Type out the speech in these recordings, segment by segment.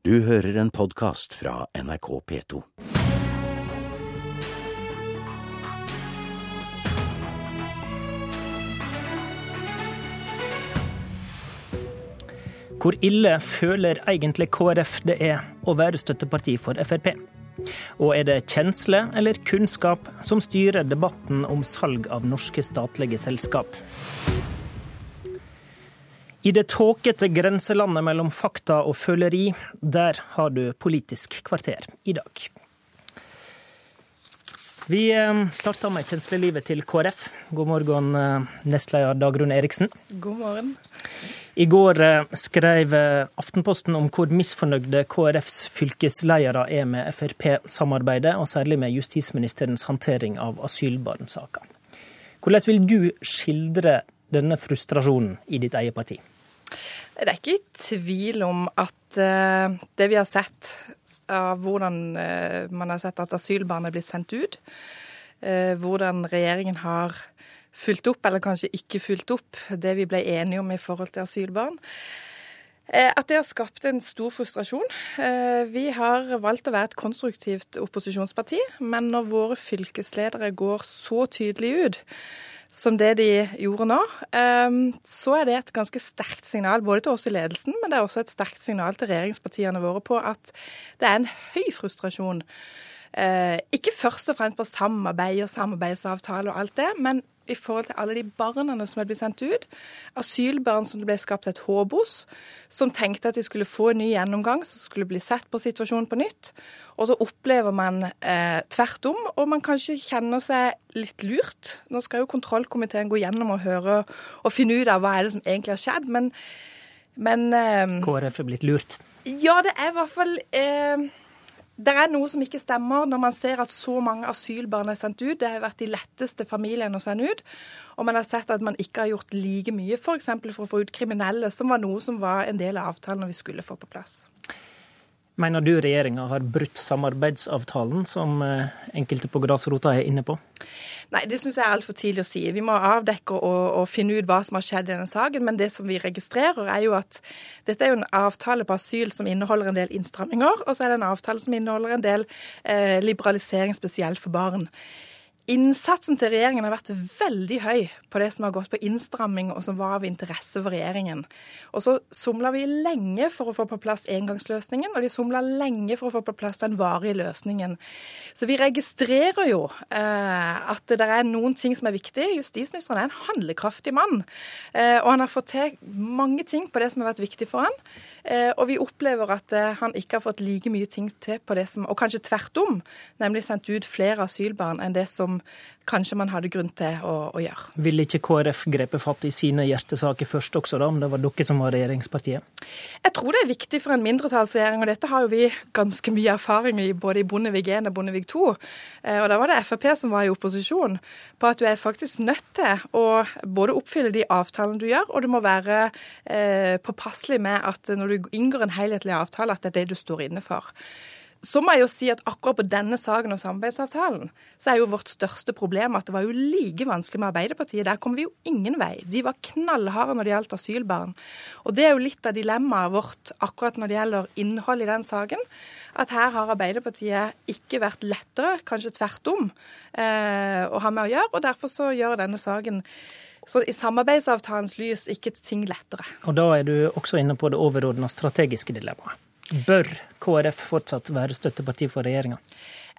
Du hører en podkast fra NRK P2. Hvor ille føler egentlig KrF det er å være støtteparti for Frp? Og er det kjensle eller kunnskap som styrer debatten om salg av norske statlige selskap? I det tåkete grenselandet mellom fakta og føleri, der har du Politisk kvarter i dag. Vi eh, starter med kjenslelivet til KrF. God morgen, eh, nestleder Dagrun Eriksen. God morgen. I går eh, skrev Aftenposten om hvor misfornøyde KrFs fylkesledere er med Frp-samarbeidet, og særlig med justisministerens håndtering av asylbarnsaka. Hvordan vil du skildre denne frustrasjonen i ditt eget parti? Det er ikke tvil om at uh, det vi har sett av hvordan uh, man har sett at asylbarn er blitt sendt ut, uh, hvordan regjeringen har fulgt opp, eller kanskje ikke fulgt opp, det vi ble enige om i forhold til asylbarn, at det har skapt en stor frustrasjon. Vi har valgt å være et konstruktivt opposisjonsparti, men når våre fylkesledere går så tydelig ut, som det de gjorde nå, ehm, så er det et ganske sterkt signal både til oss i ledelsen, men det er også et sterkt signal til regjeringspartiene våre på at det er en høy frustrasjon. Eh, ikke først og fremst på samarbeid og samarbeidsavtale og alt det, men i forhold til alle de barna som er blitt sendt ut. Asylbarn som det ble skapt et håp hos, som tenkte at de skulle få en ny gjennomgang, som skulle bli sett på situasjonen på nytt. Og så opplever man eh, tvert om, og man kanskje kjenner seg litt lurt. Nå skal jo kontrollkomiteen gå gjennom og høre og finne ut av hva er det som egentlig har skjedd, men, men eh, KrF er blitt lurt? Ja, det er i hvert fall eh, det er noe som ikke stemmer når man ser at så mange asylbarn er sendt ut. Det har vært de letteste familiene å sende ut. Og man har sett at man ikke har gjort like mye f.eks. For, for å få ut kriminelle, som var noe som var en del av avtalen vi skulle få på plass. Mener du regjeringa har brutt samarbeidsavtalen, som eh, enkelte på grasrota er inne på? Nei, det syns jeg er altfor tidlig å si. Vi må avdekke og, og, finne ut hva som har skjedd i denne saken. Men det som vi registrerer, er jo at dette er jo en avtale på asyl som inneholder en del innstramminger, og så er det en avtale som inneholder en del eh, liberalisering spesielt for barn. Innsatsen til regjeringen har vært veldig høy på det som har gått på innstramming, og som var av interesse for regjeringen. Og så somla vi lenge for å få på plass engangsløsningen, og de somla lenge for å få på plass den varige løsningen. Så vi registrerer jo eh, at det er noen ting som er viktig. Justisministeren er en handlekraftig mann, eh, og han har fått til mange ting på det som har vært viktig for han. Eh, og vi opplever at eh, han ikke har fått like mye ting til på det som Og kanskje tvert om, nemlig sendt ut flere asylbarn enn det som kanskje man hadde grunn til å, å gjøre. Ville ikke KrF grepe fatt i sine hjertesaker først også, da, om det var dere som var regjeringspartiet? Jeg tror det er viktig for en mindretallsregjering, og dette har jo vi ganske mye erfaring i både i Bondevik 1 og Bondevik 2. Eh, og da var det Frp som var i opposisjon, på at du er faktisk nødt til å både oppfylle de avtalene du gjør, og du må være eh, påpasselig med at når du inngår en helhetlig avtale, at det er det du står inne for. Så må jeg jo si at akkurat på denne saken og samarbeidsavtalen, så er jo vårt største problem at det var jo like vanskelig med Arbeiderpartiet. Der kom vi jo ingen vei. De var knallharde når det gjaldt asylbarn. Og det er jo litt av dilemmaet vårt akkurat når det gjelder innhold i den saken. At her har Arbeiderpartiet ikke vært lettere, kanskje tvert om, eh, å ha med å gjøre. Og derfor så gjør denne saken så i samarbeidsavtalens lys ikke ting lettere. Og da er du også inne på det overordna strategiske dilemmaet. Bør KrF fortsatt være støtteparti for regjeringa?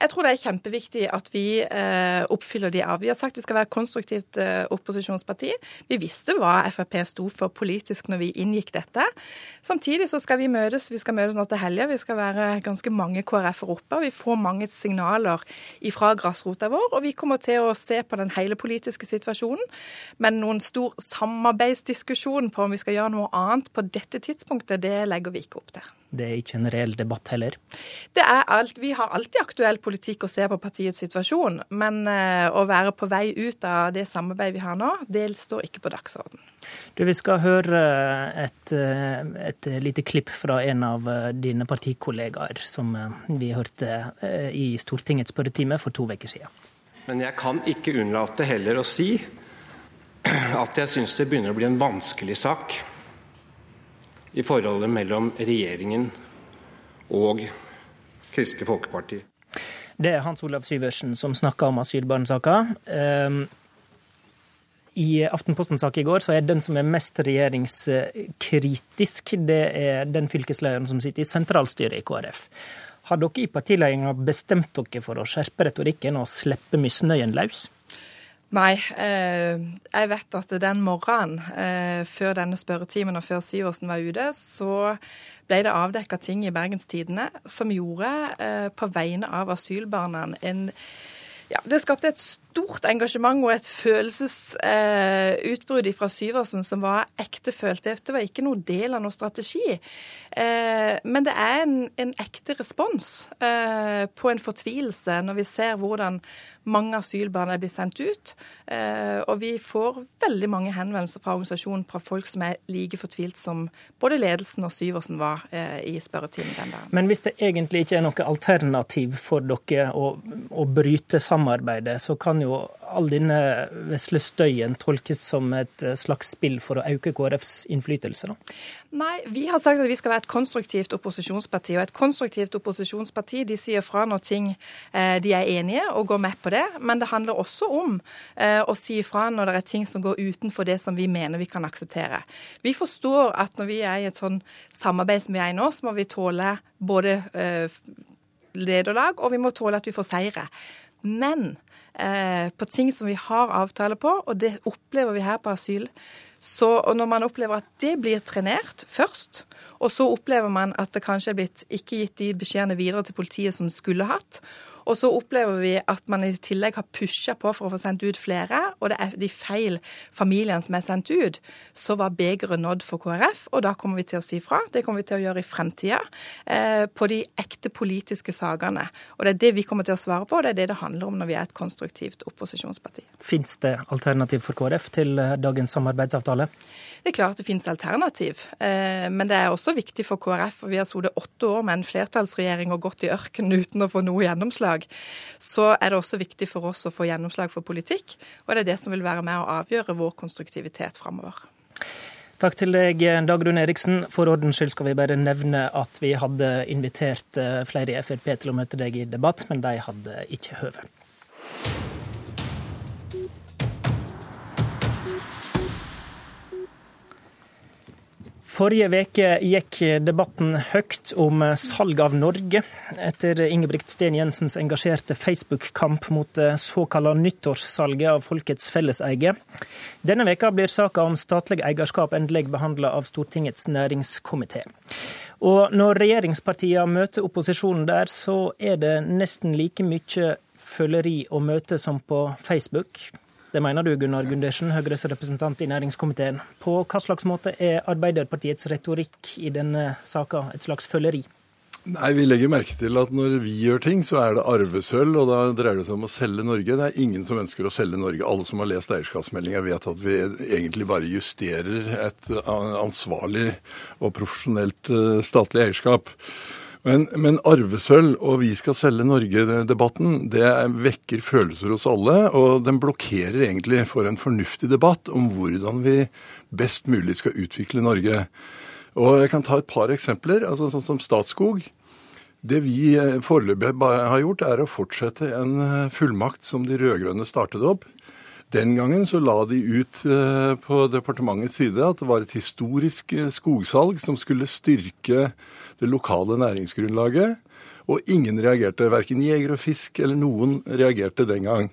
Jeg tror det er kjempeviktig at vi eh, oppfyller de av. Vi har sagt vi skal være konstruktivt eh, opposisjonsparti. Vi visste hva Frp sto for politisk når vi inngikk dette. Samtidig så skal vi møtes. Vi skal møtes nå til helga. Vi skal være ganske mange KrF-er oppe. Vi får mange signaler fra grasrota vår. Og vi kommer til å se på den hele politiske situasjonen. Men noen stor samarbeidsdiskusjon på om vi skal gjøre noe annet på dette tidspunktet, det legger vi ikke opp til. Det er ikke en reell debatt heller? Det er alt. Vi har alltid aktuell politikk å se på partiets situasjon. Men uh, å være på vei ut av det samarbeidet vi har nå, det står ikke på dagsorden. Du, Vi skal høre et, eh, et, lite klipp fra en av eh, dine partikollegaer som vi hørte i Stortingets spørretime for to uker siden. Men jeg kan ikke unnlate heller å si at jeg syns det begynner å bli en vanskelig sak i forholdet mellom regjeringen og Kristelig Folkeparti. Det er Hans Olav Syversen som snakker om asylbarnsaka. Ehm, I Aftenposten-sak i går så er den som er mest regjeringskritisk, det er den fylkeslederen som sitter i sentralstyret i KrF. Har dere i partiledelsen bestemt dere for å skjerpe retorikken og slippe misnøyen løs? Nei. Eh, jeg vet at den morgenen eh, før denne spørretimen og før Syversen var ute, så ble det avdekka ting i Bergens Tidende som gjorde, eh, på vegne av asylbarna, en ja, Det skapte et stort engasjement og et følelsesutbrudd eh, fra Syversen som var ektefølt. Dette var ikke noe del av noen strategi. Eh, men det er en, en ekte respons eh, på en fortvilelse når vi ser hvordan mange asylbarn er blitt sendt ut. Eh, og vi får veldig mange henvendelser fra organisasjonen fra folk som er like fortvilt som både ledelsen og Syversen var eh, i spørretimen den dagen. Men hvis det egentlig ikke er noe alternativ for dere å, å bryte samarbeidet, så kan jo all denne vesle støyen tolkes som et slags spill for å øke KrFs innflytelse? da? Nei, vi har sagt at vi skal være et konstruktivt opposisjonsparti. Og et konstruktivt opposisjonsparti de sier fra når ting eh, de er enige, og går med på det. Men det handler også om eh, å si fra når det er ting som går utenfor det som vi mener vi kan akseptere. Vi forstår at når vi er i et sånn samarbeid som vi er i nå, så må vi tåle både eh, lederlag, og vi må tåle at vi får seire. Men eh, på ting som vi har avtale på, og det opplever vi her på asyl. Så, når man opplever at det blir trenert først, og så opplever man at det kanskje er blitt ikke gitt de beskjedene videre til politiet som skulle hatt, og så opplever vi at man i tillegg har pusha på for å få sendt ut flere, og det er de feil familiene som er sendt ut, så var begeret nådd for KrF, og da kommer vi til å si fra. Det kommer vi til å gjøre i fremtida eh, på de ekte politiske sakene. Og det er det vi kommer til å svare på, og det er det det handler om når vi er et konstruktivt opposisjonsparti. Fins det alternativ for KrF til eh, dagens samarbeidsavtale? Det er klart det finnes alternativ, eh, men det er også viktig for KrF. for Vi har sittet åtte år med en flertallsregjering og gått i ørkenen uten å få noe gjennomslag. Så er det også viktig for oss å få gjennomslag for politikk, og det er det som vil være med å avgjøre vår konstruktivitet framover. Takk til deg, Dagrun Eriksen. For ordens skyld skal vi bare nevne at vi hadde invitert eh, flere i Frp til å møte deg i debatt, men de hadde ikke høve. Forrige veke gikk debatten høyt om salg av Norge, etter Ingebrigt Sten Jensens engasjerte Facebook-kamp mot det såkalte nyttårssalget av folkets felleseie. Denne veka blir saka om statlig eierskap endelig behandla av Stortingets næringskomité. Og når regjeringspartiene møter opposisjonen der, så er det nesten like mye føleri å møte som på Facebook. Det mener du, Gunnar Gundersen, Høyres representant i næringskomiteen. På hva slags måte er Arbeiderpartiets retorikk i denne saka et slags føleri? Nei, Vi legger merke til at når vi gjør ting, så er det arvesølv, og da dreier det seg om å selge Norge. Det er ingen som ønsker å selge Norge. Alle som har lest eierskapsmeldinga vet at vi egentlig bare justerer et ansvarlig og profesjonelt eh, statlig eierskap. Men, men arvesølv og vi skal selge Norge-debatten, det vekker følelser hos alle. Og den blokkerer egentlig for en fornuftig debatt om hvordan vi best mulig skal utvikle Norge. Og jeg kan ta et par eksempler. altså Sånn som Statskog. Det vi eh, foreløpig har gjort, er å fortsette en eh, fullmakt som de rød-grønne startet opp. Den gangen så la de ut eh, på departementets side at det var et historisk skogsalg som skulle styrke det lokale næringsgrunnlaget. Og ingen reagerte. Verken jeger og fisk eller noen reagerte den gang.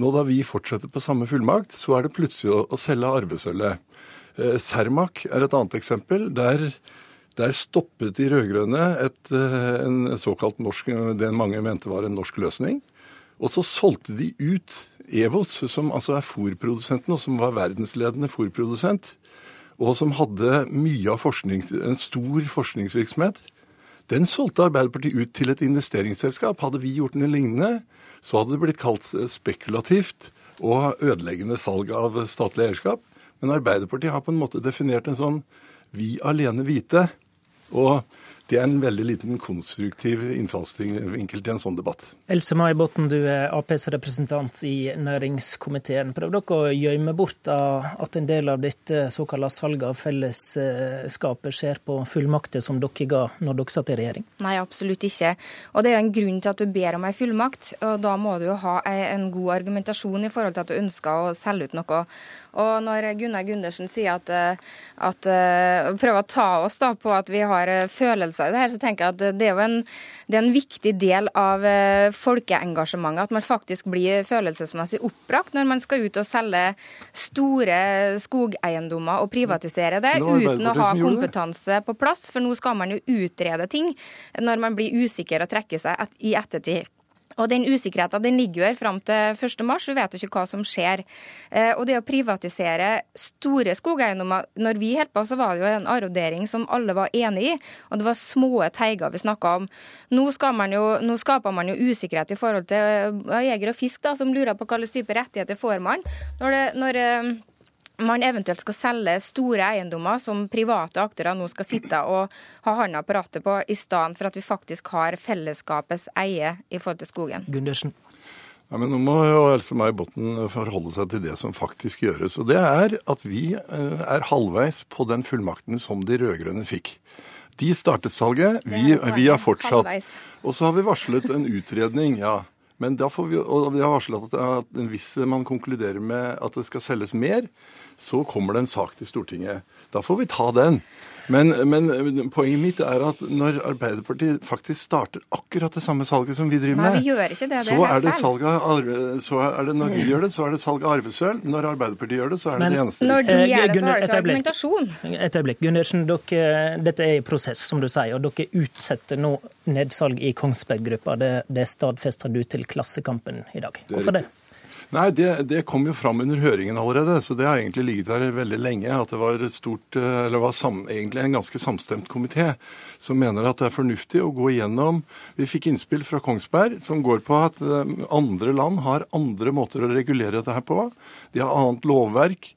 Nå da vi fortsetter på samme fullmakt, så er det plutselig å, selge arvesølvet. Eh, Cermaq er et annet eksempel. Der, der stoppet de rød-grønne eh, en såkalt norsk, det mange mente var en norsk løsning. Og så solgte de ut Evos, som altså er fòrprodusenten, og som var verdensledende fòrprodusent, og som hadde mye av en stor forskningsvirksomhet, den solgte Arbeiderpartiet ut til et investeringsselskap. Hadde vi gjort noe lignende, så hadde det blitt kalt spekulativt og ødeleggende salg av statlig eierskap. Men Arbeiderpartiet har på en måte definert en sånn vi alene hvite. Og Det er en veldig liten konstruktiv innfallsvinkel til en sånn debatt. Else May Botten, du er Aps representant i næringskomiteen. Prøver dere å gjemme bort at en del av dette såkalte salget av fellesskapet skjer på fullmakter som dere ga når dere satt i regjering? Nei, absolutt ikke. Og det er jo en grunn til at du ber om ei fullmakt. og Da må du jo ha en god argumentasjon i forhold til at du ønsker å selge ut noe. Og når Gunnar Gundersen sier at, at prøver å ta oss da på at vi har følelser i det her, så tenker jeg at det er jo en, det er en viktig del av folkeengasjementet at man faktisk blir følelsesmessig oppbrakt når man skal ut og selge store skogeiendommer og privatisere det uten å ha kompetanse på plass. For nå skal man jo utrede ting når man blir usikker og trekker seg i ettertid. Og Den usikkerheten den ligger jo her fram til 1. mars, vi vet jo ikke hva som skjer. Eh, og det å privatisere store skogeiendommer Når vi holdt på, så var det jo en arrodering som alle var enig i, og det var små teiger vi snakka om. Nå, man jo, nå, skaper man jo usikkerhet i forhold til jeger jegere og fisk, da, som lurer på hva slags type rettigheter får man. Når, det, når eh, man eventuelt skal selge store eiendommer som private aktører nå skal sitte og ha hånda på rattet på, i stedet for at vi faktisk har fellesskapets eie i forhold til skogen. Gundersen. Ja, men Nå må jo Else May Botten forholde seg til det som faktisk gjøres. Og det er at vi eh, er halvveis på den fullmakten som de rød-grønne fikk. De startet salget, vi, vi har fortsatt. Og så har vi varslet en utredning. ja. Men da får vi, og vi har varslet at, at hvis man konkluderer med at det skal selges mer, så kommer det en sak til Stortinget. Da får vi ta den. Men, men, poenget mitt er at når Arbeiderpartiet faktisk starter akkurat det samme salget som vi driver med, Nei, vi gjør ikke det. Det så, er det salg av arve, så er det når vi gjør det, så er det salg av arvesølv. Når Arbeiderpartiet gjør det, så er det men, det eneste Når de gjør det, så har det ikke argumentasjon. Et øyeblikk. Gundersen, dette er i prosess, som du sier, og dere utsetter nå nedsalg i Kongsberg-gruppa. Det, det stadfester du til Klassekampen i dag. Hvorfor det? Nei, det, det, kom jo fram under høringen allerede, så det har egentlig ligget der veldig lenge. At det var, stort, eller var sam, egentlig en ganske samstemt komité som mener at det er fornuftig å gå igjennom Vi fikk innspill fra Kongsberg som går på at eh, andre land har andre måter å regulere dette her på. De har annet lovverk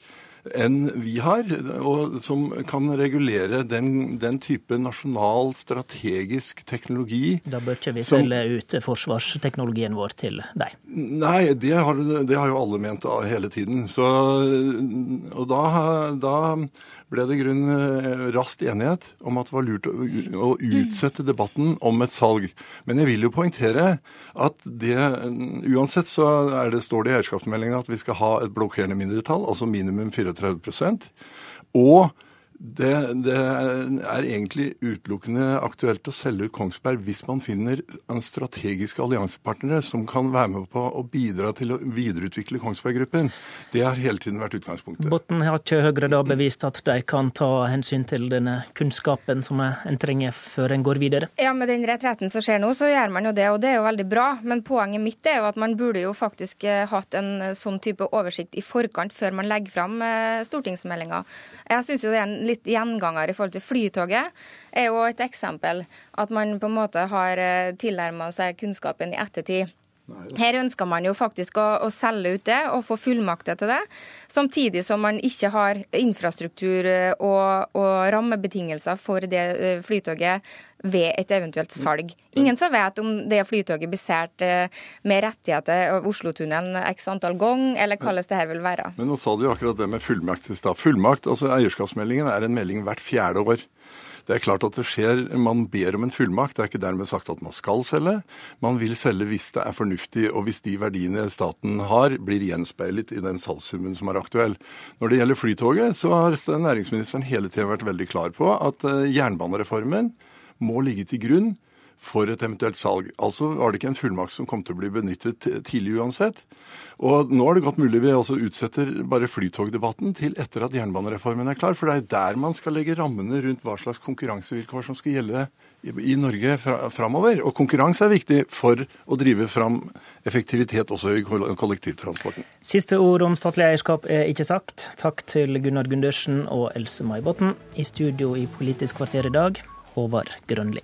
enn vi har, og som kan regulere den, den type nasjonal strategisk teknologi. Da bør ikke vi selge ut forsvarsteknologien vår til deg? Nei, det har, det har jo alle ment hele tiden. Så, og da, da ble det i grunn eh, raskt enighet om at det var lurt å, utsette debatten om et salg. Men jeg vil jo poengtere at det uansett så det, står det i eierskapsmeldinga at vi skal ha et blokkerende mindretall, altså minimum 34 og det, det, er egentlig utelukkende aktuelt å selge ut Kongsberg hvis man finner en strategiske alliansepartnere som kan være med på å bidra til å videreutvikle Kongsberg Gruppen. Det har hele tiden vært utgangspunktet. Botten har ikke Høyre da bevist at de kan ta hensyn til denne kunnskapen som en trenger før en går videre? Ja, med den retretten som skjer nå, så gjør man jo det, og det er jo veldig bra. Men poenget mitt er jo at man burde jo faktisk eh, hatt en sånn type oversikt i forkant før man legger fram eh, stortingsmeldinga. Jeg syns jo det er en litt gjenganger i forhold til Flytoget, er jo et eksempel. At man på en måte har eh, tilnærma seg kunnskapen i ettertid. Her ønsker man jo faktisk å, å, selge ut det og få fullmakter til det, samtidig som man ikke har infrastruktur eh, og, og rammebetingelser for det eh, flytoget ved et eventuelt salg. Ingen som vet om det flytoget blir sært med rettigheter av Oslotunnelen x antall ganger, eller hvordan det her vil være. Men nå sa du jo akkurat det med fullmakt i stad. Fullmakt, altså eierskapsmeldingen er en melding hvert fjerde år. Det er klart at det skjer, Man ber om en fullmakt. Det er ikke dermed sagt at man skal selge. Man vil selge hvis det er fornuftig, og hvis de verdiene staten har, blir gjenspeilet i den salgssummen som er aktuell. Når det gjelder Flytoget, så har næringsministeren hele tiden vært veldig klar på at eh, jernbanereformen må ligge til grunn for et eventuelt salg. Altså var det ikke en fullmakt som kom til å bli benyttet tidlig uansett. Og nå er det godt mulig vi også utsetter bare flytogdebatten til etter at jernbanereformen er klar. For det er der man skal legge rammene rundt hva slags konkurransevilkår som skal gjelde i Norge framover. Og konkurranse er viktig for å drive fram effektivitet også i kollektivtransporten. Siste ord om statlig eierskap er ikke sagt. Takk til Gunnar Gundersen og Else May Botten. I studio i Politisk kvarter i dag, Håvard Grønli.